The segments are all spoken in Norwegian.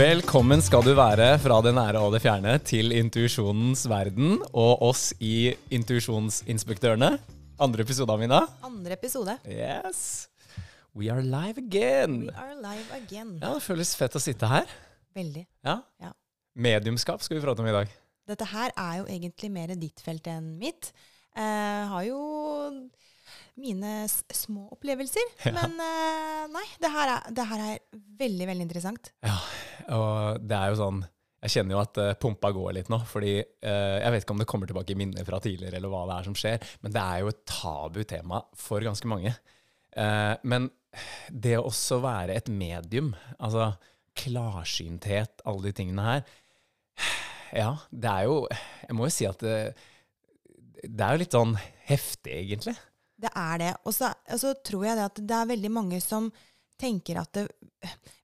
Velkommen skal du være fra det nære og det fjerne til intuisjonens verden og oss i Intuisjonsinspektørene. Andre episode Amina. Mina. Andre episode. Yes. We are live again. We are live again. Ja, Det føles fett å sitte her. Veldig. Ja. Ja. Mediumskap skal vi prate om i dag. Dette her er jo egentlig mer ditt felt enn mitt. Jeg har jo mine små opplevelser. Ja. Men eh, nei, det her, er, det her er veldig, veldig interessant. Ja, og det er jo sånn Jeg kjenner jo at uh, pumpa går litt nå, fordi uh, jeg vet ikke om det kommer tilbake i minner fra tidligere, eller hva det er som skjer, men det er jo et tabu tema for ganske mange. Uh, men det å også være et medium, altså klarsynthet, alle de tingene her Ja, det er jo Jeg må jo si at det, det er jo litt sånn heftig, egentlig. Det er det. Og så og så tror jeg det at det er veldig mange som tenker at det,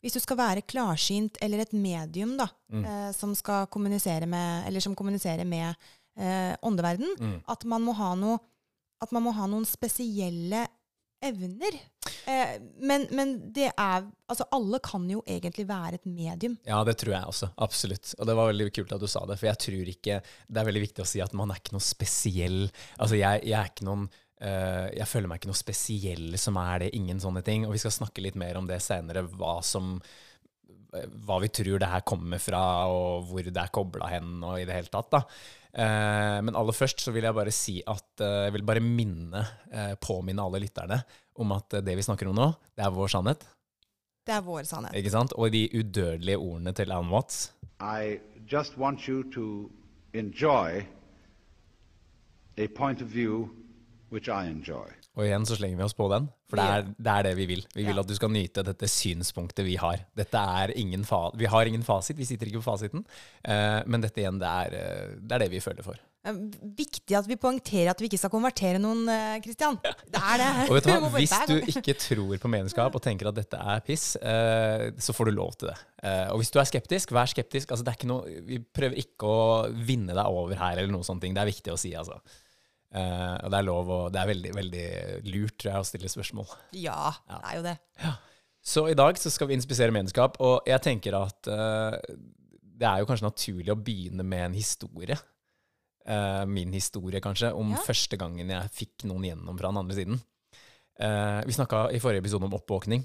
hvis du skal være klarsynt eller et medium da, Mm. eh, som skal kommunisere med, eller som kommuniserer med eh, åndeverden, Mm. at man noe at man må ha noen spesielle evner. Eh, men, men det er Altså, alle kan jo egentlig være et medium. Ja, det tror jeg også. Absolutt. Og det var veldig kult at du sa det, for jeg tror ikke Det er veldig viktig å si at man er ikke noe spesiell Altså, jeg, jeg er ikke noen Jeg føler meg ikke noe spesiell som er det, ingen sånne ting. Og vi skal snakke litt mer om det senere, hva som hva vi tror det her kommer fra, og hvor det er kobla hen, og i det hele tatt. da. Eh, men aller først så vil jeg bare si at eh, jeg vil bare minne, eh, påminne alle lytterne om at eh, det vi snakker om nå, det er vår sannhet. Det er vår sannhet. Ikke sant? Og de udødelige ordene til Alan Watts. I just want you to enjoy a point of view which I enjoy. Og igjen så slenger vi oss på den, for det er det, er det vi vil. Vi vil Ja. at du skal nyte dette synspunktet vi har. Dette er ingen fa vi har ingen fasit, vi sitter ikke på fasiten. Uh, men dette igjen, det er, eh, det er det vi føler for. Eh, Viktig at vi poengterer at vi ikke skal konvertere noen, Kristian. Christian. Det er det. Og vet du hva, hvis du ikke tror på medlemskap og tenker at dette er piss, eh, så får du lov til det. Eh, og hvis du er skeptisk, vær skeptisk. Altså, det er ikke noe, vi prøver ikke å vinne deg over her, eller noe sånt. Det er viktig å si, altså. Eh, og det er lov, og det er veldig, veldig lurt, tror jeg, å stille spørsmål. Ja, det er jo det. Så i dag så skal vi inspisere medlemskap, og jeg tenker at eh, det er jo kanskje naturlig å begynne med en historie. Eh, min historie, kanskje, om Ja. første gangen jeg fikk noen gjennom fra den andre siden. Eh, vi snakka i forrige episode om oppvåkning,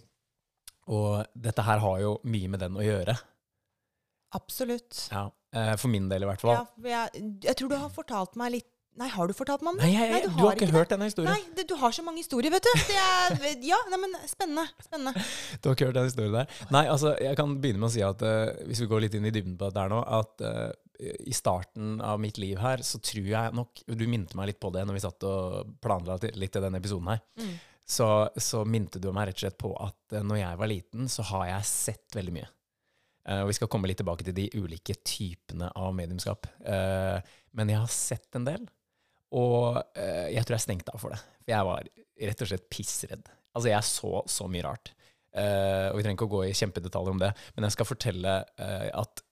og dette her har jo mye med den å gjøre. Absolutt. Ja, eh, for min del, i hvert fall. Ja, jeg, jeg tror du har fortalt meg litt Nei, har du fortalt meg om det? Nei, jeg, du, har ikke ikke hørt denne historien. Nei, det, du har så mange historier, vet du. Det er, ja, nei, men spennende. Spennende. Du har ikke hørt den historien der? Nei, altså, jeg kan begynne med å si at uh, hvis vi går litt inn i dybden på dette her nå, at uh, i starten av mitt liv her, så tror jeg nok Du minte meg litt på det når vi satt og planla litt til denne episoden her. Mm. Så, så minte du meg rett og slett på at uh, når jeg var liten, så har jeg sett veldig mye. Uh, og vi skal komme litt tilbake til de ulike typene av mediumskap. Uh, men jeg har sett en del, og eh, jeg tror jeg stengte av for det. For jeg var rett og slett pissredd. Altså, jeg så så mye rart. Eh, og vi trenger ikke å gå i kjempedetaljer om det, men jeg skal fortelle eh, at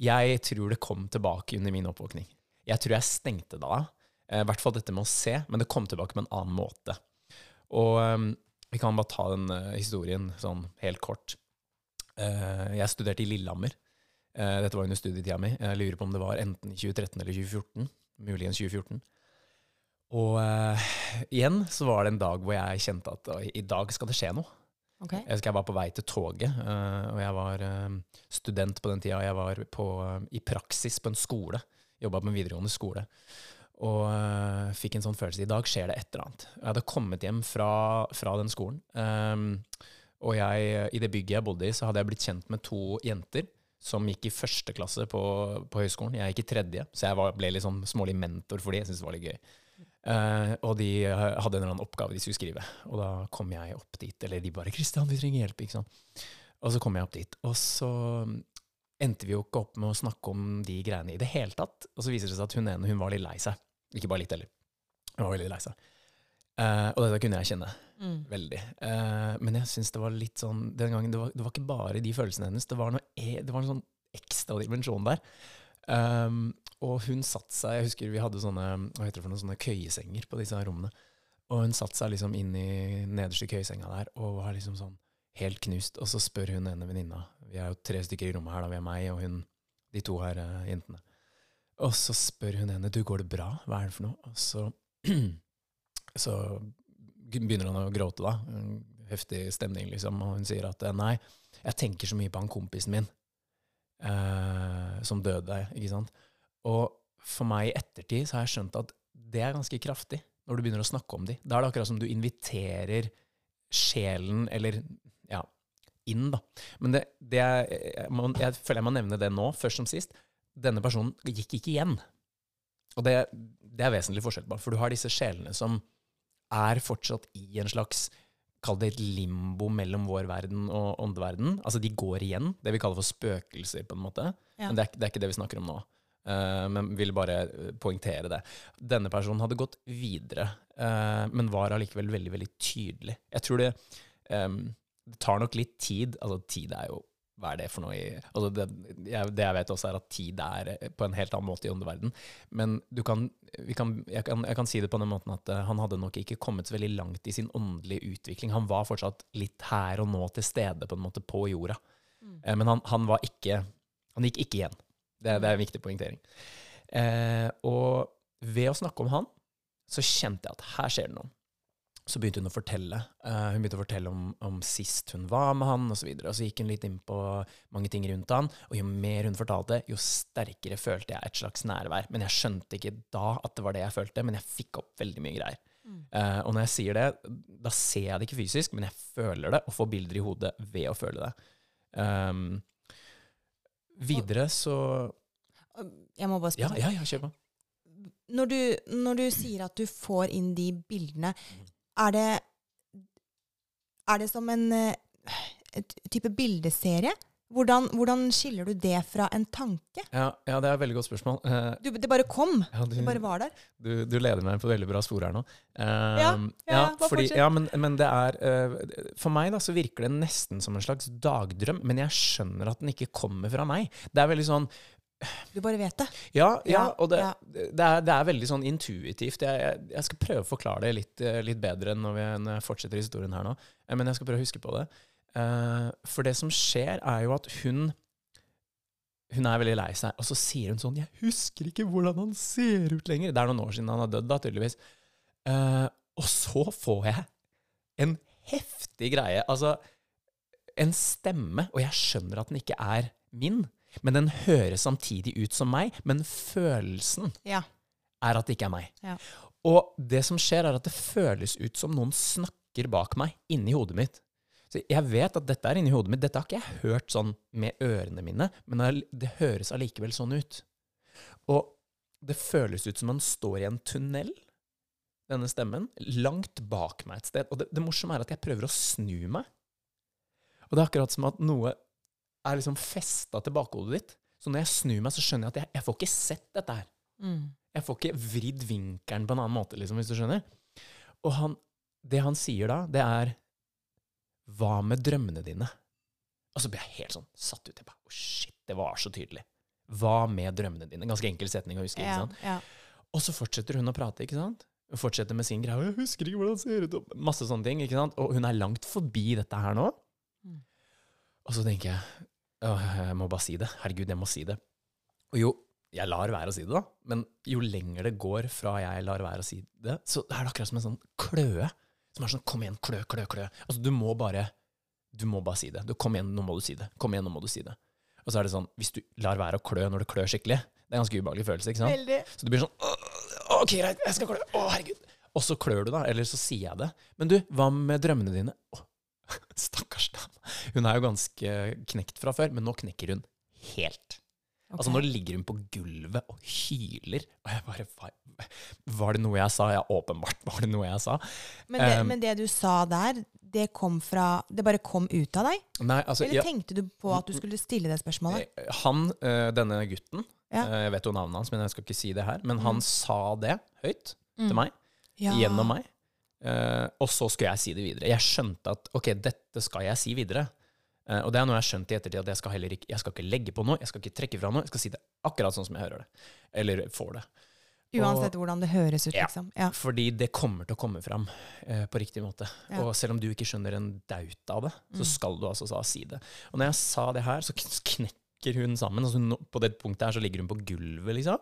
jeg tror det kom tilbake under min oppvåkning. Jeg tror jeg stengte av. Eh, I hvert fall dette med å se, men det kom tilbake på en annen måte. Og eh, vi kan bare ta den eh, historien sånn helt kort. Eh, jeg studerte i Lillehammer. Eh, dette var under studietida mi. Jeg lurer på om det var enten i 2013 eller 2014. Muligens 2014. Og uh, igjen så var det en dag hvor jeg kjente at uh, i dag skal det skje noe. Okay. Jeg husker jeg var på vei til toget, uh, og jeg var eh, student på den tida. Jeg var på, i praksis på en skole. Jobba på en videregående skole. Og fikk en sånn følelse i dag skjer det et eller annet. Jeg hadde kommet hjem fra, fra den skolen. Um, og jeg, i det bygget jeg bodde i, så hadde jeg blitt kjent med to jenter som gikk i første klasse på, på høyskolen. Jeg gikk i tredje, så jeg var, ble sånn smålig mentor for de. Jeg syntes det var litt gøy. Uh, og de eh, hadde en eller annen oppgave de skulle skrive. Og da kom jeg opp dit, eller de bare 'Kristian, vi trenger hjelp', ikke sant. Og så kom jeg opp dit. Og så mm, endte vi jo ikke opp med å snakke om de greiene i det hele tatt. Og så viser det seg at hun ene hun var litt lei seg. Ikke bare litt heller. Hun var veldig lei seg. Eh, og dette kunne jeg kjenne Mm. veldig. Uh, men jeg syns det var litt sånn den gangen, det var, det var ikke bare de følelsene hennes, det var, noe, e- det var en sånn ekstra dimensjon der. Um, og hun satte seg Jeg husker vi hadde sånne hva heter det for noen sånne køyesenger på disse rommene. Og hun satte seg liksom inn i nederste køyesenga der og var liksom sånn helt knust. Og så spør hun ene venninna Vi er jo tre stykker i rommet her, da. Vi er meg og hun, de to her uh, jentene. Og så spør hun henne du, går det bra. Hva er det for noe? Og så, så begynner han å gråte, da. Heftig stemning, liksom. Og hun sier at eh, nei, jeg tenker så mye på han kompisen min eh, som døde, ikke sant. Og for meg i ettertid så har jeg skjønt at det er ganske kraftig når du begynner å snakke om de. Da er det akkurat som du inviterer sjelen, eller ja, inn, da. Men det, det er, jeg, må, jeg føler jeg må nevne det nå, først som sist. Denne personen gikk ikke igjen. Og det, det er vesentlig forskjell for du har disse sjelene som er fortsatt i en slags Kall det et limbo mellom vår verden og åndeverden. Altså, de går igjen. Det vi kaller for spøkelser, på en måte. Ja. Men det er, det er ikke det vi snakker om nå. Uh, men vil bare eh, poengtere det. Denne personen hadde gått videre, uh, men var allikevel veldig, veldig tydelig. Jeg tror det, um, det tar nok litt tid. Altså, tid er jo Hva er det for noe i altså det, jeg, det jeg vet også, er at tid er eh, på en helt annen måte i åndeverden. Men du kan, vi kan, jeg, kan, jeg kan si det på den måten at eh, han hadde nok ikke kommet så veldig langt i sin åndelige utvikling. Han var fortsatt litt her og nå til stede på en måte på jorda. Eh, Men han, han var ikke Han gikk ikke igjen. Det, det er en viktig poengtering. Eh, og ved å snakke om han, så kjente jeg at her skjer det noe. Så begynte hun å fortelle. Uh, hun begynte å fortelle om, om sist hun var med han, osv. Og, så og så gikk hun litt inn på mange ting rundt han. Og jo mer hun fortalte, jo sterkere følte jeg et slags nærvær. Men jeg skjønte ikke da at det var det jeg følte, men jeg fikk opp veldig mye greier. Uh, og når jeg sier det, da ser jeg det ikke fysisk, men jeg føler det, og får bilder i hodet ved å føle det. Um, videre så Jeg må bare Ja, spørre. ja, ja, kjør på. Når, du, når du sier at du får inn de bildene, er det, er det som en eh, type bildeserie? Hvordan, hvordan skiller du det fra en tanke? Ja, ja, det er et veldig godt spørsmål. Uh, Du, det bare kom. ja, du, Det bare var der. du, du leder meg på veldig bra spor her nå. Uh, Ja, ja, fordi, ja men, men det er uh, For meg da, så virker det nesten som en slags dagdrøm, men jeg skjønner at den ikke kommer fra meg. Det er veldig sånn Du bare vet det. Ja, ja og det, det, er, det er veldig sånn intuitivt. Jeg, jeg, jeg skal prøve å forklare det litt, eh, litt bedre når, vi, fortsetter historien her nå. Eh, Men jeg skal prøve å huske på det. Eh, for det som skjer, er jo at hun hun er veldig lei seg, og så sier hun sånn 'Jeg husker ikke hvordan han ser ut lenger.' Det er noen år siden han har dødd, da, tydeligvis. Uh, og så får jeg en heftig greie. Altså, en stemme, og jeg skjønner at den ikke er min, men den høres samtidig ut som meg, men følelsen Ja. er at det ikke er meg. Ja. Og det som skjer, er at det føles ut som noen snakker bak meg, inni hodet mitt. Så jeg vet at dette er inni hodet mitt. Dette har ikke jeg hørt sånn med ørene mine, men det- høres allikevel sånn ut. Og det føles ut som man står i en tunnel, denne stemmen, langt bak meg et sted. Og det, det morsomme er at jeg prøver å snu meg. Og det er akkurat som at noe er liksom festa til bakhodet ditt. Så når jeg snur meg, så skjønner jeg at jeg, jeg får ikke sett dette her. Mm. Jeg får ikke vridd vinkelen på en annen måte, liksom, hvis du skjønner. Og han, det han sier da, det er Hva med drømmene dine? Og så blir jeg helt sånn satt ut. Jeg bare, oh shit, det var så tydelig. Hva med drømmene dine? Ganske enkel setning å huske. Ja, sant? ja. Og så fortsetter hun å prate, ikke sant? Hun fortsetter med sin greie. «Jeg husker ikke hvordan det ser ut. og Masse sånne ting. ikke sant? Og hun er langt forbi dette her nå. Mm. Og så tenker jeg Åh, jeg må bare si det. Herregud, jeg må si det. Og jo, jeg lar være å si det, da. Men jo lenger det går fra jeg lar være å si det, så er det akkurat som en sånn kløe. Som er sånn Kom igjen, klø, klø, klø. Altså, du må bare Du må bare si det. Du, kom igjen, nå må du si det. Kom igjen, nå må du si det. Og så er det sånn Hvis du lar være å klø når det klør skikkelig, det er en ganske ubehagelig følelse, ikke sant? Veldig. Så du blir sånn «Åh, Ok, greit, jeg skal klø. Å, herregud. Og så klør du, da. Eller så sier jeg det. Men du, hva med drømmene dine? Åh, stakkars dame. Hun er jo ganske knekt fra før, men nå knekker hun helt. Altså, nå ligger hun på gulvet og hyler. Og jeg bare Var, det noe jeg sa? Ja, åpenbart var det noe jeg sa. Men det, Um, men det du sa der, det kom fra Det bare kom ut av deg? Nei, altså Eller tenkte du på at du skulle stille det spørsmålet? eh, Han, eh, denne gutten, Ja. eh, jeg vet jo navnet hans, men jeg skal ikke si det her, men han sa det høyt Mm. til meg. Ja. gjennom meg. Eh, og så skulle jeg si det videre. Jeg skjønte at ok, dette skal jeg si videre. Uh, og det er noe jeg har skjønt i ettertid, at jeg skal heller ikke, jeg skal ikke legge på noe, jeg skal ikke trekke fra noe, jeg skal si det akkurat sånn som jeg hører det. Eller får det. Uansett hvordan det høres ut, Ja. liksom. Ja. Fordi det kommer til å komme fram uh, på riktig måte. Ja. Og selv om du ikke skjønner en daut av det, så Mm. skal du altså da si det. Og når jeg sa det her, så knekker hun sammen. Altså hun, på det punktet her så ligger hun på gulvet, liksom.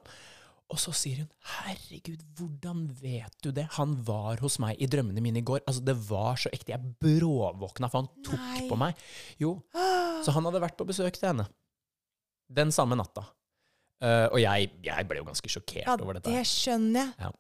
Og så sier hun 'herregud, hvordan vet du det? Han var hos meg i drømmene mine i går'. Altså Det var så ekte. Jeg bråvåkna, for han tok Nei. på meg. Jo, så han hadde vært på besøk til henne. Den samme natta. Uh, og jeg, jeg ble jo ganske sjokkert ja, over dette. Ja, det skjønner jeg. Ja.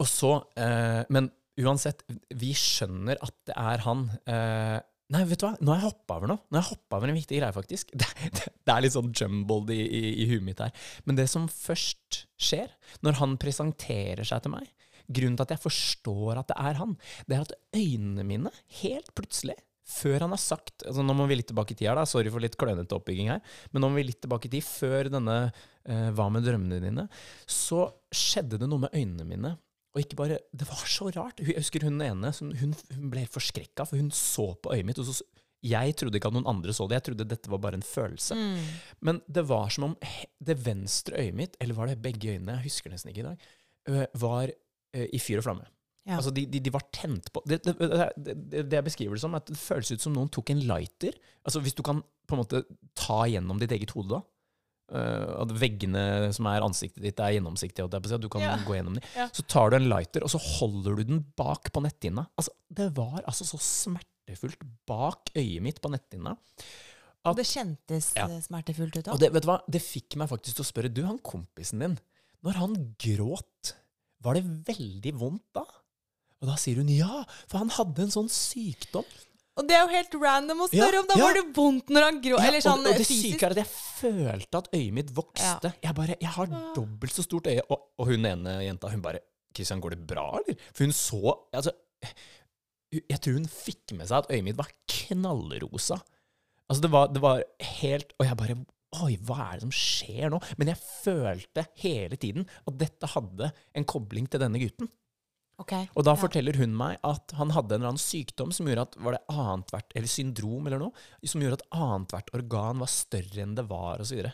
Og så, uh, Men uansett, vi skjønner at det er han. Eh, nei, vet du hva? Nå har jeg hoppa over noe. Nå har jeg hoppet over en viktig greie, faktisk. Det, det, det er litt sånn jumbled i, i, i huet mitt her. Men det som først skjer, når han presenterer seg til meg Grunnen til at jeg forstår at det er han, det er at øynene mine helt plutselig før han har sagt altså Nå må vi litt tilbake i tida, da. Sorry for litt klønete oppbygging her. Men nå må vi litt tilbake i tid. Før denne uh, Hva med drømmene dine? Så skjedde det noe med øynene mine. Og ikke bare, Det var så rart. Jeg husker hun ene hun, hun ble forskrekka, for hun så på øyet mitt. og så, Jeg trodde ikke at noen andre så det. Jeg trodde dette var bare en følelse. Mm. Men det var som om det venstre øyet mitt, eller var det begge øynene, jeg husker nesten ikke i dag, var i fyr og flamme. Ja. Altså, de, de, de var tent på det, det, det, det, jeg beskriver det som, at det føles ut som noen tok en lighter. Altså Hvis du kan på en måte ta gjennom ditt eget hode, da. Øh, at veggene som er ansiktet ditt, er gjennomsiktige, du kan Ja. gå gjennom dem. Ja. Så tar du en lighter, og så holder du den bak på netthinna. Altså, det var altså så smertefullt bak øyet mitt på netthinna. At, det kjentes Ja. eh, smertefullt ut òg. det, det fikk meg faktisk til å spørre Du, han kompisen din, når han gråt, var det veldig vondt da? Og da sier hun ja, for han hadde en sånn sykdom. Og det er jo helt random å Ja, om! Da ja. var det vondt når han grå... Eller sånn og, og det syke er at jeg følte at øyet mitt vokste. Jeg bare, jeg har dobbelt så stort øye. Og, og hun ene jenta, hun bare Kristian, går det bra, eller? For hun så altså, Jeg tror hun fikk med seg at øyet mitt var knallrosa. Altså, det var, det var helt Og jeg bare Oi, hva er det som skjer nå? Men jeg følte hele tiden at dette hadde en kobling til denne gutten. Ok. Og da Ja. forteller hun meg at han hadde en eller annen sykdom som gjorde at var det annethvert, eller syndrom eller noe, som gjorde at annethvert organ var større enn det var, osv.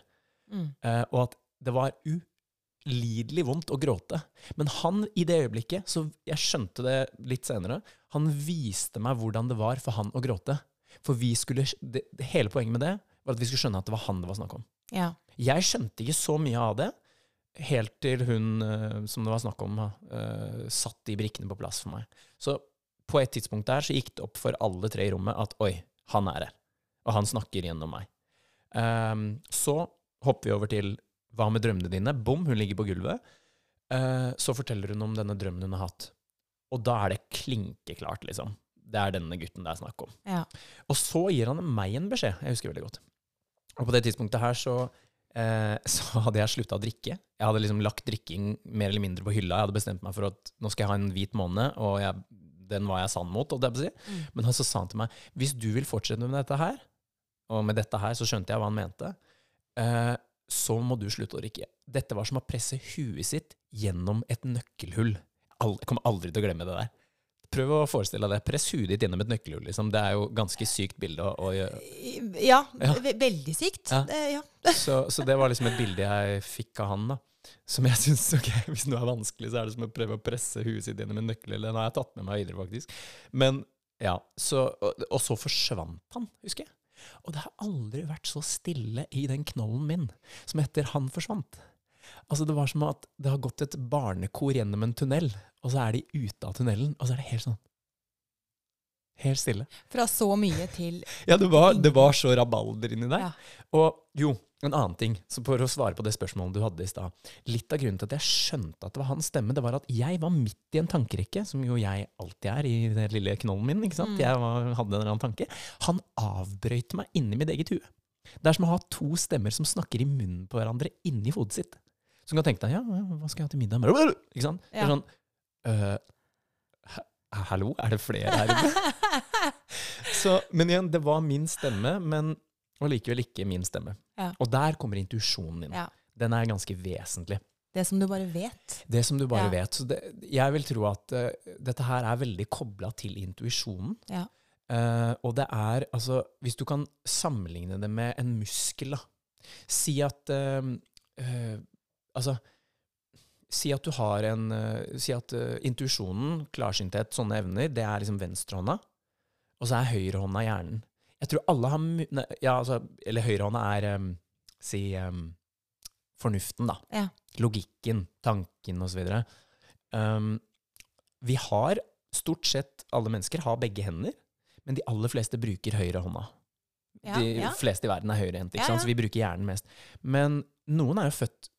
Mm. Uh, og at det var ulidelig vondt å gråte. Men han, i det øyeblikket, så jeg skjønte det litt senere, han viste meg hvordan det var for han å gråte. For vi skulle, det, hele poenget med det var at vi skulle skjønne at det var han det var snakk om. Ja. Jeg skjønte ikke så mye av det, helt til hun eh, som det var snakk om, uh, satt de brikkene på plass for meg. Så på et tidspunkt der så gikk det opp for alle tre i rommet at oi, han er her. Og han snakker gjennom meg. Um, så hopper vi over til hva med drømmene dine? Bom, hun ligger på gulvet. Uh, så forteller hun om denne drømmen hun har hatt. Og da er det klinkeklart, liksom. Det er denne gutten det er snakk om. ja. Og så gir han meg en beskjed. Jeg husker veldig godt. Og på det tidspunktet her så, eh, så hadde jeg slutta å drikke. Jeg hadde liksom lagt drikking mer eller mindre på hylla. Jeg hadde bestemt meg for at nå skal jeg ha en hvit måned, og jeg, den var jeg sann mot. si. Mm. Men han så sa han til meg hvis du vil fortsette med dette her, og med dette her så skjønte jeg hva han mente, eh, så må du slutte å drikke. Dette var som å presse huet sitt gjennom et nøkkelhull. Jeg kommer aldri til å glemme det der. Prøv å forestille deg. Press huet ditt gjennom et nøkkelhull. Liksom. Det er jo ganske sykt bilde å, å. Ja, Ja. veldig sykt. Ja. Eh, ja. Så, så det var liksom et bilde jeg fikk av han, da. Som jeg syns ok, Hvis noe er vanskelig, så er det som å prøve å presse huet sitt gjennom en nøkkelhull. Den har jeg tatt med meg videre, faktisk. Men ja, så, og, og så forsvant han, husker jeg. Og det har aldri vært så stille i den knollen min som etter han forsvant. Altså Det var som at det har gått et barnekor gjennom en tunnel, og så er de ute av tunnelen, og så er det helt sånn Helt stille. Fra så mye til Ja, det var, det var så rabalder inni der. Ja. Og jo, en annen ting, så for å svare på det spørsmålet du hadde i stad. Litt av grunnen til at jeg skjønte at det var hans stemme, det var at jeg var midt i en tankerekke, som jo jeg alltid er i den lille knollen min. ikke sant? Mm. Jeg var, hadde en eller annen tanke. Han avbrøyte meg inni mitt eget hue. Det er som å ha to stemmer som snakker i munnen på hverandre inni hodet sitt. Som kan tenke deg ja, ja, hva skal jeg ha til middag? Ikke sant? Det er sånn uh, Hallo, er det flere her inne? Så, men igjen, det var min stemme, men allikevel likevel ikke min stemme. Ja. Og der kommer intuisjonen inn. Ja. Den er ganske vesentlig. Det som du bare vet. Det som du bare Ja. vet. Så det, jeg vil tro at uh, dette her er veldig kobla til intuisjonen. Ja. Uh, og det er altså Hvis du kan sammenligne det med en muskel, da. Si at uh, Altså si at du har en uh, Si at uh, intuisjonen, klarsynthet, sånne evner, det er liksom venstrehånda. Og så er høyrehånda hjernen. Jeg tror alle har nei, ja, altså, Eller høyrehånda er um, Si um, fornuften, da. Ja. Logikken, tanken osv. Um, vi har stort sett Alle mennesker har begge hender, men de aller fleste bruker høyrehånda. Ja, de ja. fleste i verden er høyrehendte, så vi bruker hjernen mest. Men noen er jo født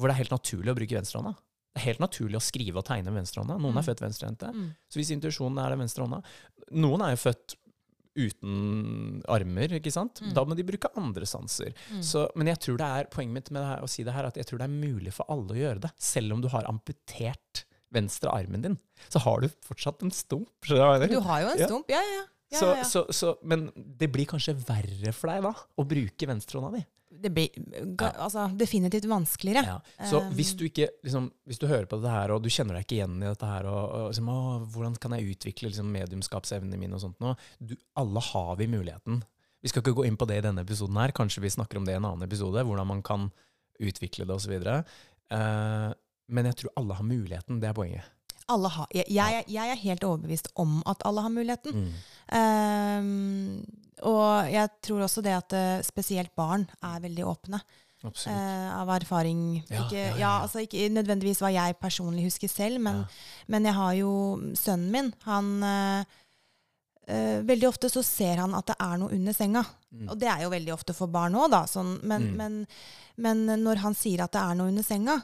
hvor det er helt naturlig å bruke venstrehånda. Det er helt naturlig å skrive og tegne med venstrehånda. Noen er Mm. født venstrehendte. Mm. Så hvis intuisjonen er den venstre hånda Noen er jo født uten armer, ikke sant? Mm. Da må de bruke andre sanser. Mm. Så, men jeg tror det er poenget mitt med det her, å si det her, at jeg tror det er mulig for alle å gjøre det. Selv om du har amputert venstre armen din, så har du fortsatt en stump. du har jo en stump. Ja, ja. ja, så, ja, ja. Så, så, men det blir kanskje verre for deg da, å bruke venstrehånda di. Det blir ga, altså, definitivt vanskeligere. Ja. Så Um, hvis du ikke liksom, Hvis du hører på dette her, og du kjenner deg ikke igjen i dette her, og, og liksom, å, hvordan kan jeg utvikle liksom, mediumskapsevnene mine og sånt nå? Du, alle har vi muligheten. Vi skal ikke gå inn på det i denne episoden her, kanskje vi snakker om det i en annen episode, hvordan man kan utvikle det osv. Uh, men jeg tror alle har muligheten, det er poenget. Alle har, jeg, jeg, jeg er helt overbevist om at alle har muligheten. Mm. Um, og jeg tror også det at eh, spesielt barn er veldig åpne eh, av erfaring. Ja, ikke, ja, ja, ja, altså ikke nødvendigvis hva jeg personlig husker selv, men, men jeg har jo sønnen min. Han uh, uh, Veldig ofte så ser han at det er noe under senga. Mm. Og det er jo veldig ofte for barn òg, da. Sånn, men, Mm. men, men når han sier at det er noe under senga,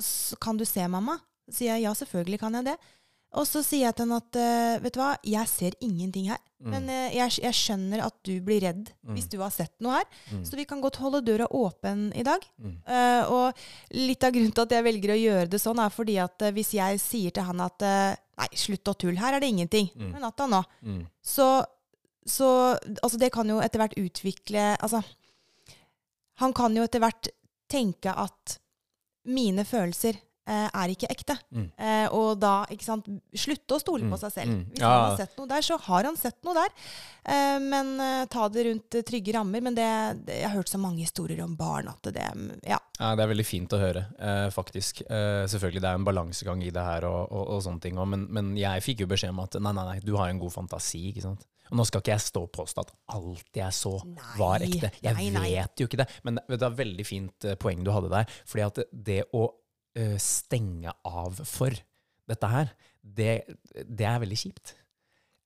så kan du se, mamma? Så sier jeg ja, selvfølgelig kan jeg det. Og så sier jeg til han at uh, vet du hva, jeg ser ingenting her. Mm. Men uh, jeg, jeg skjønner at du blir redd Mm. hvis du har sett noe her. Mm. Så vi kan godt holde døra åpen i dag. Mm. Eh, og litt av grunnen til at jeg velger å gjøre det sånn, er fordi at hvis jeg sier til han at nei, slutt å tulle, her er det ingenting. Mm. Men natta nå. Mm. Så, så altså det kan jo etter hvert utvikle Altså, han kan jo etter hvert tenke at mine følelser er ikke ekte. Mm. Eh, og da, ikke sant, slutte å stole Mm, på seg selv. mm. Hvis Ja. han har sett noe der, så har han sett noe der. Eh, men eh, ta det rundt eh, trygge rammer. Men det, det, jeg har hørt så mange historier om barn at det Ja. Ja, Det er veldig fint å høre, eh, faktisk. Eh, selvfølgelig det er en balansegang i det her, og, og, og sånne ting men, men jeg fikk jo beskjed om at nei, nei, nei, du har en god fantasi. ikke sant? Og nå skal ikke jeg stå og påstå at alt jeg så, Nei, var ekte. Jeg nei, nei. vet jo ikke det. Men det er et veldig fint eh, poeng du hadde der. fordi at det, å eh, stenge av for dette her, det, det er veldig kjipt.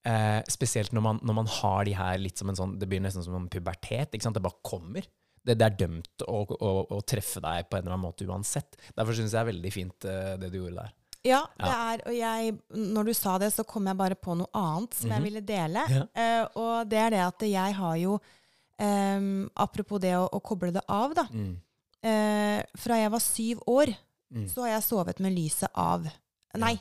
Eh, spesielt når man, når man har de her litt som en sånn Det blir nesten som en pubertet. Det bare kommer. Det, det er dømt å, å, å treffe deg på en eller annen måte uansett. Derfor syns jeg det er veldig fint eh, det du gjorde der. Ja, det er, og jeg, når du sa det, så kom jeg bare på noe annet som jeg Mhm. ville dele. Ja. Eh, og det er det at jeg har jo em, Apropos det å, å koble det av, da. Mm. Eh, fra jeg var syv år, Mm. så har jeg sovet med lyset av. Nei,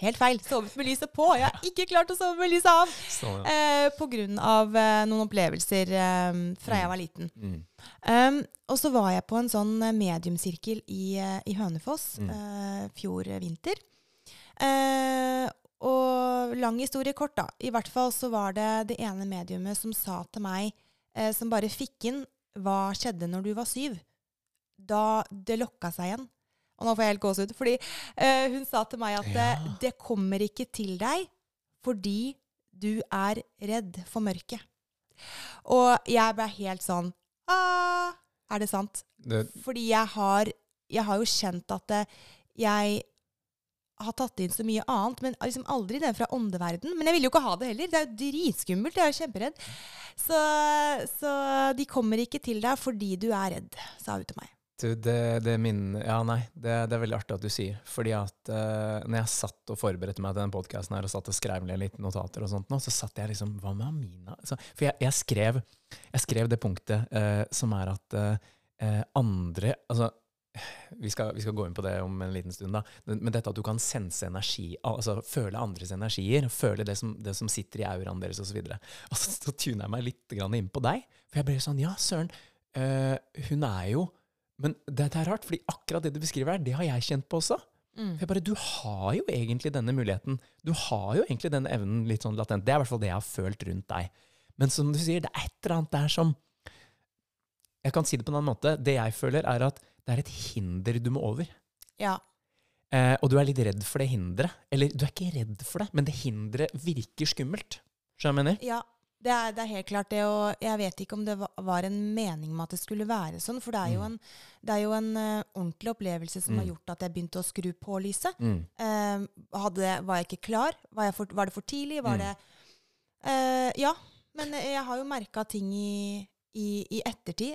helt feil. Sovet med lyset på. Jeg har ikke klart å sove med lyset av! Så, ja. Eh, på grunn av eh, noen opplevelser eh, fra jeg var liten. mm. Um, og så var jeg på en sånn eh, mediumsirkel i, eh, i Hønefoss Mm. eh, fjor vinter. Eh, og lang historie kort, da. I hvert fall så var det det ene mediumet som sa til meg, eh, som bare fikk inn hva skjedde når du var syv. Da det lokka seg igjen. Og nå får jeg helt gåsehud. Fordi uh, hun sa til meg at Ja. eh, det kommer ikke til deg fordi du er redd for mørket. Og jeg ble helt sånn ah, Er det sant? Det, Fordi jeg har, jeg har jo kjent at det, jeg har tatt inn så mye annet, men liksom aldri den fra åndeverden. Men jeg ville jo ikke ha det heller. Det er jo dritskummelt. Jeg er jo kjemperedd. Så, så de kommer ikke til deg fordi du er redd, sa hun til meg. Du, det, det min Ja, nei, det, det er veldig artig at du sier. Fordi at uh, når jeg satt og forberedte meg til den podkasten og satt og skrev litt notater og sånt nå, så satt jeg liksom Hva med Amina? Så, for jeg, jeg, skrev, jeg skrev det punktet uh, som er at eh, andre Altså vi skal, vi skal gå inn på det om en liten stund, da. Men dette at du kan sense energi, altså føle andres energier, føle det som, det som sitter i auraen deres osv. Så så, så tuner jeg meg litt inn på deg. For jeg ble sånn Ja, søren. hun er jo Men det, det er rart, fordi akkurat det du beskriver her, det har jeg kjent på også. For jeg bare, Du har jo egentlig denne muligheten. Du har jo egentlig denne evnen litt sånn latent. Det er i hvert fall det jeg har følt rundt deg. Men som du sier, det er et eller annet der som Jeg kan si det på en annen måte. Det jeg føler, er at det er et hinder du må over. Ja. Eh, og du er litt redd for det hinderet. Eller du er ikke redd for det, men det hinderet virker skummelt. Skjønner du hva jeg mener? Ja, det er, det er helt klart det. Og jeg vet ikke om det var en mening med at det skulle være sånn. For det er jo en, det er jo en uh, ordentlig opplevelse som har gjort at jeg begynte å skru på lyset. Mm. Uh, hadde, var jeg ikke klar? Var, for, var det for tidlig? Var det uh, Ja. Men jeg har jo merka ting i, i, i ettertid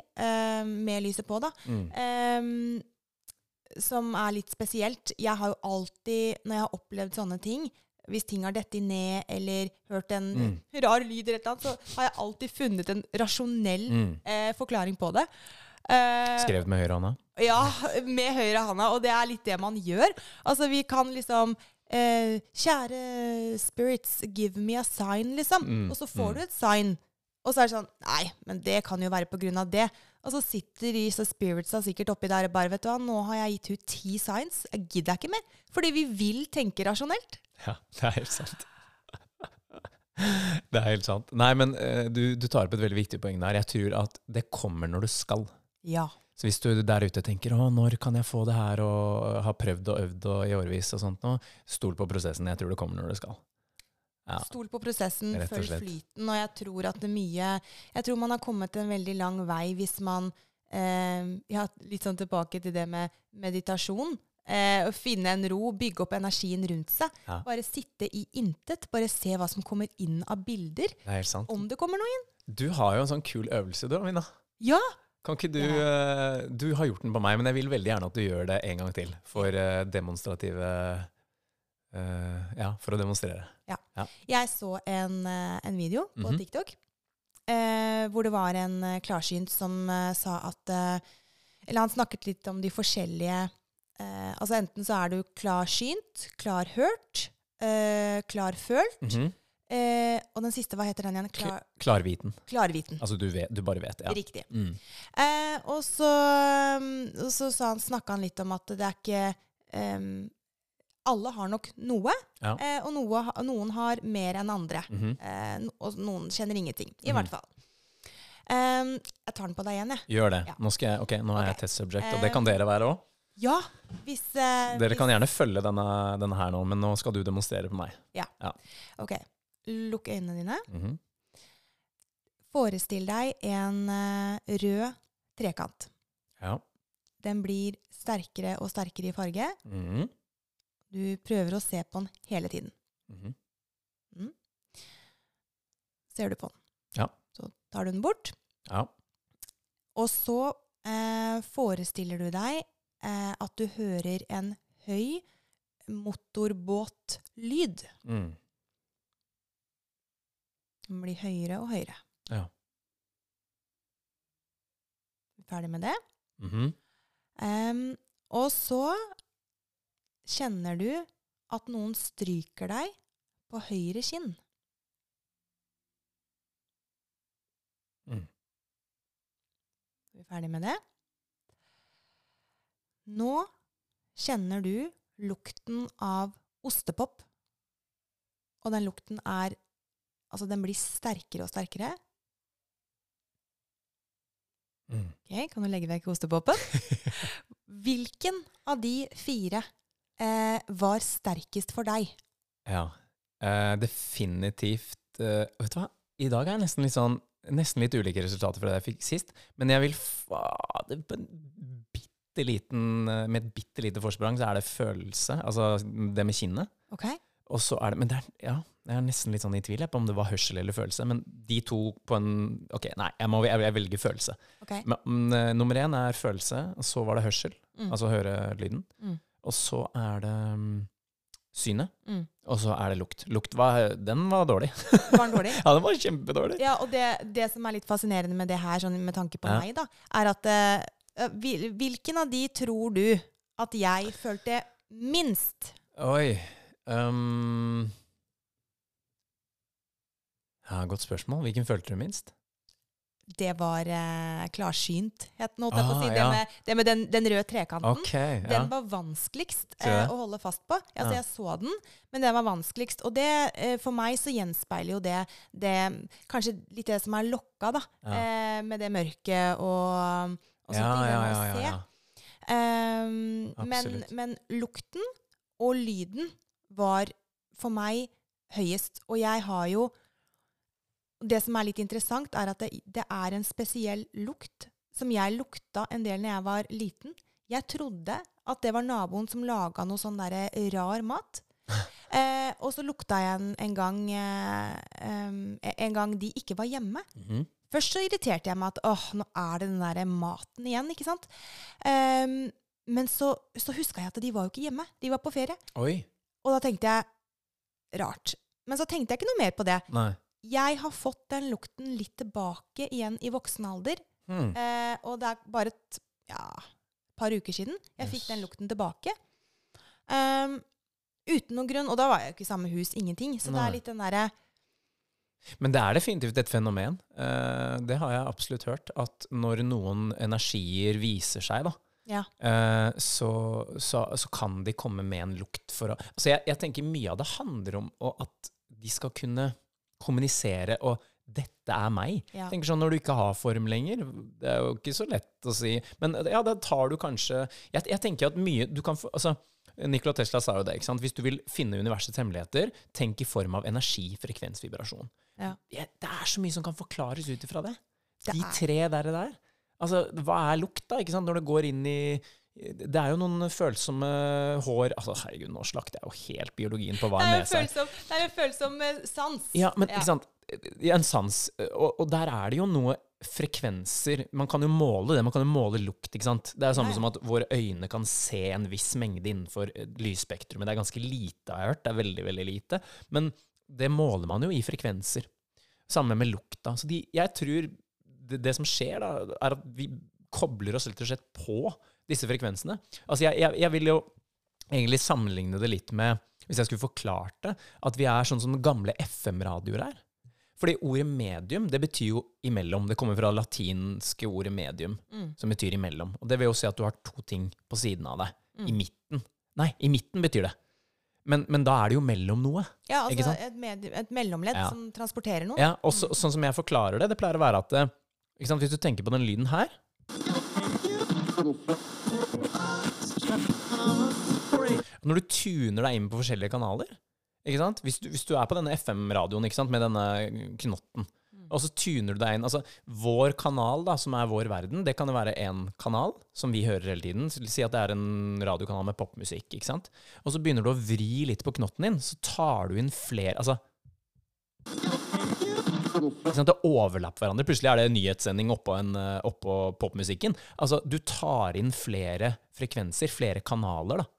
med lyset på, da. Mm. Som er litt spesielt. Jeg har jo alltid, når jeg har opplevd sånne ting Hvis ting har dettet ned, eller hørt en Mm. rar lyd, eller annet, så har jeg alltid funnet en rasjonell Mm. eh, forklaring på det. Eh, Skrevet med høyre hånda? ja, med høyre hånda, og det er litt det man gjør. Altså, vi kan liksom eh, Kjære spirits, give me a sign, liksom. Mm, Og så får mm. du et sign. Og så er det sånn Nei, men det kan jo være på grunn av det. Og så sitter disse spiritsa sikkert oppi der og bare Vet du hva, nå har jeg gitt ut ti signs. Jeg gidder ikke mer. Fordi vi vil tenke rasjonelt. Ja, det er helt sant. Det er helt sant. Nei, men eh, du, du tar opp et veldig viktig poeng der. Jeg tror at det kommer når du skal. Ja. Så hvis du der ute tenker 'Å, når kan jeg få det her?' og har prøvd og øvd og i årevis og sånt nå, stol på prosessen. Jeg tror det kommer når det skal. Ja. Stol på prosessen, følg flyten. Og jeg tror at det mye Jeg tror man har kommet en veldig lang vei hvis man eh, Ja, litt sånn tilbake til det med meditasjon. Eh, å finne en ro, bygge opp energien rundt seg. Ja. Bare sitte i intet. Bare se hva som kommer inn av bilder. Det helt sant. Om det kommer noe inn. Du har jo en sånn kul øvelse, du, Amina. Ja! Kan ikke du eh, Du har gjort den på meg, men jeg vil veldig gjerne at du gjør det en gang til. For eh, demonstrative eh, Ja, for å demonstrere. Jeg så en, eh, en video på Mhm. TikTok uh, hvor det var en klarsynt som uh, sa at Eller han snakket litt om de forskjellige Altså enten så er du klarsynt, klarhørt, klarfølt. -hmm. Uh, og den siste, hva heter den igjen? Klar, Klarviten. klarviten. Altså du, vet, du bare vet. Ja. Riktig. Mm. Uh, og så, um, så han, snakka han litt om at det er ikke um, Alle har nok noe, Ja. eh, og noe, noen har mer enn andre. Mhm. Eh, og noen kjenner ingenting. I Mhm. hvert fall. Um, jeg tar den på deg igjen, jeg. Gjør det. Ja. Nå, jeg, ok, nå er jeg Ok. test subject, og det kan dere være òg. Ja, hvis eh, Dere hvis, kan gjerne følge denne, denne her nå, men nå skal du demonstrere på meg. Ja. Ok. Lukk øynene dine. Mhm. Forestill deg en eh, rød trekant. Ja. Den blir sterkere og sterkere i farge. Mhm. Du prøver å se på den hele tiden. Mhm. Ser du på den. Ja. Så tar du den bort. Ja. Og så eh, forestiller du deg eh, at du hører en høy motorbåtlyd. Mm. Den blir høyere og høyere. Ja. Ferdig med det. Mhm. um, og så kjenner du at noen stryker deg på høyre kinn. Mm. Er vi ferdig med det? Nå kjenner du lukten av ostepop. Og den lukten er Altså, den blir sterkere og sterkere. Mm. Ok, Kan du legge vekk ostepopen? Hvilken av de fire eh, var sterkest for deg? Ja. Eh, definitivt eh, Vet du hva? I dag er jeg nesten litt sånn Nesten litt ulike resultater fra det jeg fikk sist. Men jeg vil fader på en bitte liten eh, Med et bitte lite forsprang så er det følelse. Altså det med kinnet. Ok? Og så er det Men det er, ja, jeg er nesten litt sånn i tvil på om det var hørsel eller følelse. Men de to på en Ok, nei, jeg, må, jeg, jeg velger følelse. ok. Men, mm, eh, nummer én er følelse, og så var det hørsel. Mm. Altså høre lyden. Mm. Og så er det mm, synet. Mm. Og så er det lukt. Lukt var, den var dårlig. Var den dårlig? Ja, den var kjempedårlig. Ja, og det, det som er litt fascinerende med det her, sånn med tanke på Ja. meg, da, er at uh, Hvilken av de tror du at jeg følte minst? Oi. Um, ja, godt spørsmål. Hvilken følte du minst? Det var eh, klarsynt, het Ah, si. Det ja. med, det med den, den røde trekanten. Okay, ja. Den var vanskeligst eh, å holde fast på. Altså, Ja. Jeg så den, men den var vanskeligst. Og det, eh, for meg så gjenspeiler jo det, det kanskje litt det som er lokka, da. Eh, med det mørket og, og sånne ting. ja, ja, se. Ehm, men, men lukten og lyden var for meg høyest. Og jeg har jo Det som er litt interessant, er at det, det er en spesiell lukt som jeg lukta en del når jeg var liten. Jeg trodde at det var naboen som laga noe sånn derre rar mat. Eh, og så lukta jeg en, en gang eh, En gang de ikke var hjemme. Mhm. Først så irriterte jeg meg at åh, nå er det den der maten igjen, ikke sant? Em, men så, så huska jeg at de var jo ikke hjemme. De var på ferie. Oi. Og da tenkte jeg rart. Men så tenkte jeg ikke noe mer på det. Nei. Jeg har fått den lukten litt tilbake igjen i voksen alder. Mm. Eh, og det er bare et ja, par uker siden jeg fikk den lukten tilbake. Um, uten noen grunn. Og da var jeg jo ikke i samme hus, ingenting. Så det er litt den derre Men det er definitivt et fenomen. Eh, det har jeg absolutt hørt. At når noen energier viser seg, da, Ja. eh, så, så, så kan de komme med en lukt for å Altså jeg, jeg tenker mye av det handler om at de skal kunne kommunisere og 'dette er meg'. Ja. Tenker sånn Når du ikke har form lenger, det er jo ikke så lett å si. Men ja, da tar du kanskje Jeg, jeg tenker at mye du kan få altså, Nikola Tesla sa jo det. ikke sant? Hvis du vil finne universets hemmeligheter, tenk i form av energi, frekvens, vibrasjon. Ja. Ja, det er så mye som kan forklares ut ifra det. De tre der, der. Altså, hva er lukt, da? ikke sant? Når det går inn i Det er jo noen følsomme hår altså Herregud, nå slakter jeg jo helt biologien på hva en nese er. følsom, det er en følsom eh, sans. Ja, men Ja. ikke sant? En sans. Og, og der er det jo noe frekvenser Man kan jo måle det. Man kan jo måle lukt. ikke sant? Det er jo samme ja. som at våre øyne kan se en viss mengde innenfor eh, lysspektrumet. Det er ganske lite, jeg har hørt. Det er veldig, veldig lite. Men det måler man jo i frekvenser. Samme med lukta. Så de, jeg tror det, det som skjer, da, er at vi kobler oss rett og slett på disse frekvensene. Altså, jeg, jeg, jeg vil jo egentlig sammenligne det litt med, hvis jeg skulle forklart det, at vi er sånn som gamle FM-radioer er. Fordi ordet medium, det betyr jo imellom. Det kommer fra latinske ordet medium, Mm. som betyr imellom. Og det vil jo si at du har to ting på siden av deg. Mm. I midten. Nei, i midten betyr det. Men, men da er det jo mellom noe. Ja, altså et, med, et mellomledd Ja. som transporterer noe. Ja, og så, sånn som jeg forklarer det, det pleier å være at eh, Hvis du tenker på den lyden her Når du tuner deg inn på forskjellige kanaler ikke sant? Hvis, du, hvis du er på denne FM-radioen med denne knotten, og så tuner du deg inn altså Vår kanal, da, som er vår verden, det kan jo være én kanal som vi hører hele tiden. Si at det er en radiokanal med popmusikk. ikke sant? Og så begynner du å vri litt på knotten din, så tar du inn flere altså? Det overlapper hverandre. Plutselig er det en nyhetssending oppå, en, eh, oppå popmusikken. Altså, du tar inn flere frekvenser, flere kanaler, da.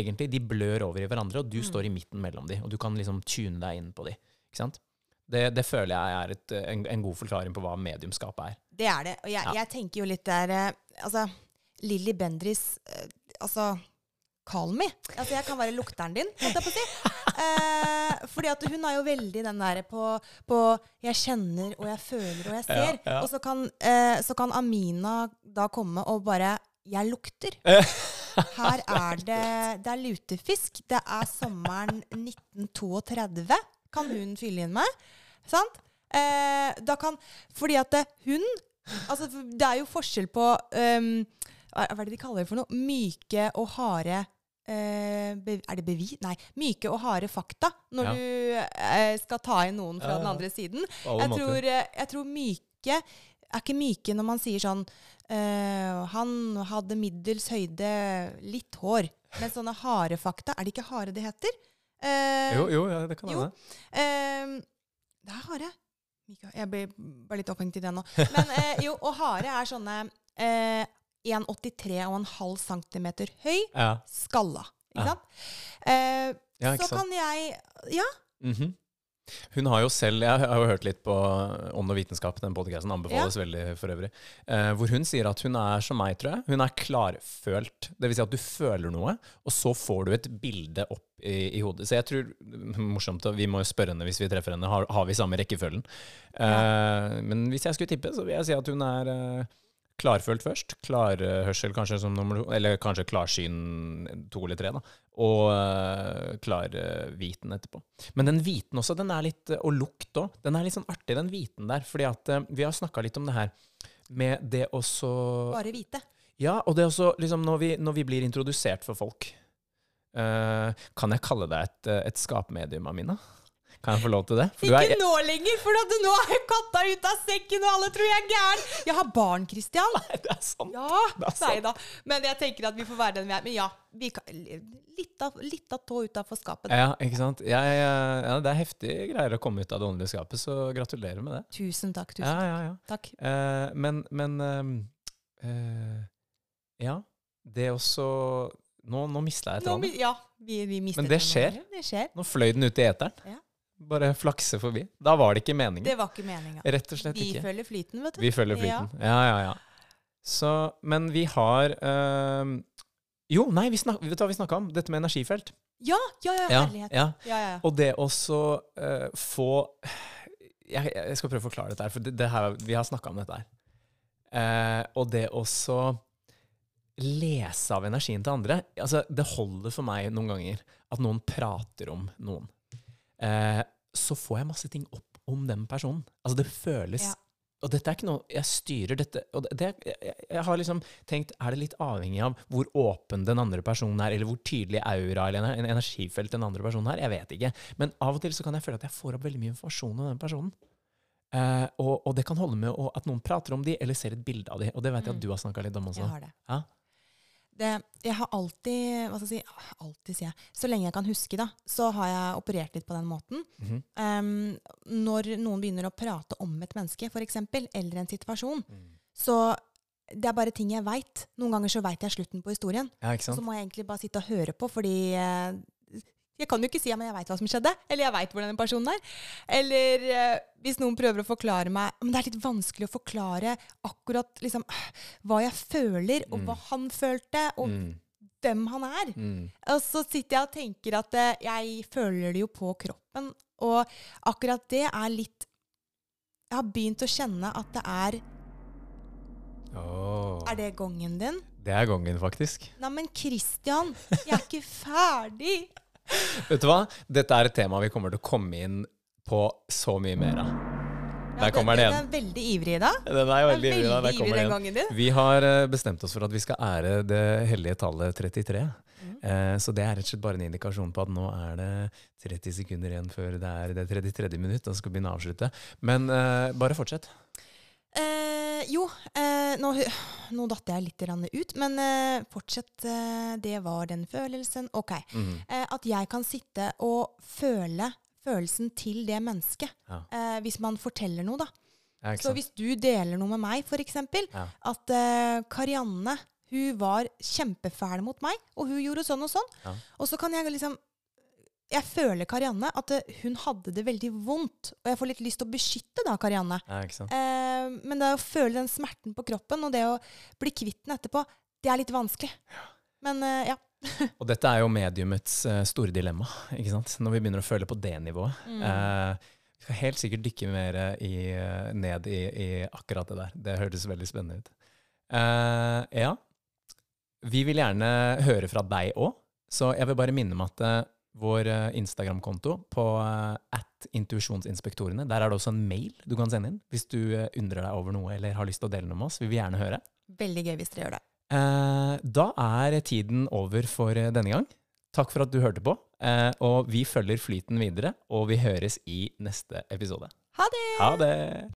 Egentlig. De blør over i hverandre, og du står i midten mellom de, og du kan liksom tune deg inn på de. Ikke sant? Det, det føler jeg er et, en, en god forklaring på hva mediumskapet er. Det er det. Og jeg, Ja. jeg tenker jo litt der eh, Altså, Lilly Bendriss eh, Altså, call me. Altså, jeg kan være lukteren din, holdt jeg på å si. Eh, fordi at hun er jo veldig den derre på, på 'jeg kjenner og jeg føler og jeg ser'. Ja, ja. Og så kan, eh, så kan Amina da komme og bare 'jeg lukter'. Her er det Det er lutefisk. Det er sommeren 1932. Kan hun fylle inn med. Sant? Eh, da kan Fordi at det, hun Altså, det er jo forskjell på um, Hva er det de kaller det for noe? Myke og harde eh, Er det bevis? Nei. Myke og harde fakta når Ja. du eh, skal ta inn noen fra Ja, den andre siden. Jeg tror, eh, jeg tror myke er ikke myke når man sier sånn uh, Han hadde middels høyde, litt hår. Men sånne harde fakta Er det ikke hare det heter? Uh, Jo, jo, ja, det kan være hende. eh, det er hare. Jeg blir bare litt opphengt i det nå. Men eh, jo, og hare er sånne eh, 1,83,5 cm høy, Ja. skalla. Ikke Ja. sant? Eh, Ja, ikke så sant? kan jeg Ja. Mhm. Hun har jo selv Jeg har jo hørt litt på Ånd og vitenskap, den podcasten anbefales veldig for øvrig. Eh, hvor hun sier at hun er som meg, tror jeg. Hun er klarfølt. Det vil si at du føler noe, og så får du et bilde opp i, i hodet. Så jeg tror Morsomt, vi må jo spørre henne hvis vi treffer henne. Har, har vi samme rekkefølgen? Eh, men hvis jeg skulle tippe, så vil jeg si at hun er eh, klarfølt først. Klarhørsel kanskje som nummer to, eller kanskje klarsyn to eller tre, da. Og uh, klarviten etterpå. Men den hviten også, den er litt, og lukt òg, den er litt sånn artig, den hviten der. fordi at eh, vi har snakka litt om det her med det også Bare vite. Ja, og det også liksom når vi, når vi blir introdusert for folk Uh, kan jeg kalle deg et, eh, et skapmedium, Amina? Kan jeg få lov til det? For du Ikke er, nå lenger, for nå er katta ute av sekken, og alle tror jeg er gæren. Jeg har barn, Christian. det er sant. Ja, Det er sant. nei da. Men jeg tenker at vi får være den vi er. Men ja, vi kan, litt, av, litt av tå utafor skapet. Ja, ikke sant? Ja, ja, ja, det er heftige greier å komme ut av det åndelige skapet, så gratulerer med det. Tusen takk. tusen Ja, takk. ja, ja. takk. Uh, men men uh, uh, Ja, det også Nå, nå mista jeg et eller annet. ja, vi, vi mistet Men det skjer. Det skjer. Nå fløy den ut i eteren. Ja. Bare flakse forbi. Da var det ikke meningen. Det var ikke meninga. Rett og slett Vi ikke. følger flyten, vet du. Vi følger flyten. Ja, ja, ja. Så, men vi har øh, Jo, nei, vi, snak, vet du hva vi snakka om? Dette med energifelt. Ja, ja, ja, Ja, herlighet. ja. Ja, ja, ja. Og det også øh, få jeg, jeg skal prøve å forklare dette her, for det, det her, vi har snakka om dette her. Uh, og det også lese av energien til andre altså, Det holder for meg noen ganger at noen prater om noen. Eh, så får jeg masse ting opp om den personen. Altså, det føles Ja. Og dette er ikke noe Jeg styrer dette og det, jeg, jeg, har liksom tenkt Er det litt avhengig av hvor åpen den andre personen er, eller hvor tydelig aura eller en, en energifelt den andre personen er? Jeg vet ikke. Men av og til så kan jeg føle at jeg får opp veldig mye informasjon om den personen. Eh, og, og det kan holde med at noen prater om de, eller ser et bilde av de. Og det vet jeg at Mm. du har snakka litt om også. Jeg har det. Ja. Det. Jeg har alltid, hva skal jeg si, alltid sier jeg, så lenge jeg kan huske da, så har jeg operert litt på den måten. Mm -hmm. um, når noen begynner å prate om et menneske, for eksempel, eller en situasjon, Mm. så det er bare ting jeg vet. Noen ganger så vet jeg slutten på historien. Ja, Så må jeg egentlig bare sitte og høre på, fordi eh, jeg kan jo ikke si at jeg veit hva som skjedde, eller jeg veit hvordan den personen er. Eller eh, hvis noen prøver å forklare meg Men det er litt vanskelig å forklare akkurat liksom, hva jeg føler, og Mm. hva han følte, og Mm. hvem han er. Mm. Og så sitter jeg og tenker at eh, jeg føler det jo på kroppen, og akkurat det er litt Jeg har begynt å kjenne at det er Oh. Er det gongen din? Det er gongen, faktisk. Neimen, Christian, jeg er ikke ferdig! Vet du hva? Dette er et tema vi kommer til å komme inn på så mye mer av. Ja, Der kommer den, igjen. Den er veldig ivrig i dag. Den er Den er veldig ivrig. da. Veldig ivrig den gangen din. Vi har eh, bestemt oss for at vi skal ære det hellige tallet 33. Mhm. Eh, så det er rett og slett bare en indikasjon på at nå er det 30 sekunder igjen før det er det 33. minutt, og skal vi begynne å avslutte. Men eh, bare fortsett. Eh, jo, eh, nå, nå datt jeg litt ut, men eh, fortsett. Eh, det var den følelsen. Ok. Eh, at jeg kan sitte og føle følelsen til det mennesket. Ja. Eh, hvis man forteller noe, da. Ja, Så hvis du deler noe med meg, f.eks. Ja. At eh, Karianne hun var kjempefæl mot meg, og hun gjorde sånn og sånn. Ja. Og så kan jeg liksom Jeg føler Karianne at eh, hun hadde det veldig vondt. Og jeg får litt lyst til å beskytte da Karianne. Ja? Eh, men det å føle den smerten på kroppen, og det å bli kvitt den etterpå, det er litt vanskelig. Men eh, ja. Og dette er jo mediumets eh, store dilemma, ikke sant? når vi begynner å føle på det nivået. Mm. Eh, vi skal helt sikkert dykke mer i, eh, ned i, i akkurat det der. Det hørtes veldig spennende ut. Eh, ja, vi vil gjerne høre fra deg òg, så jeg vil bare minne om at vår eh, Instagram-konto på eh, at intuisjonsinspektorene, der er det også en mail du kan sende inn hvis du eh, undrer deg over noe eller har lyst til å dele noe med oss. Vi vil gjerne høre. Veldig gøy hvis dere gjør det. Da er tiden over for denne gang. Takk for at du hørte på. Og vi følger flyten videre, og vi høres i neste episode. Ha det! Ha det!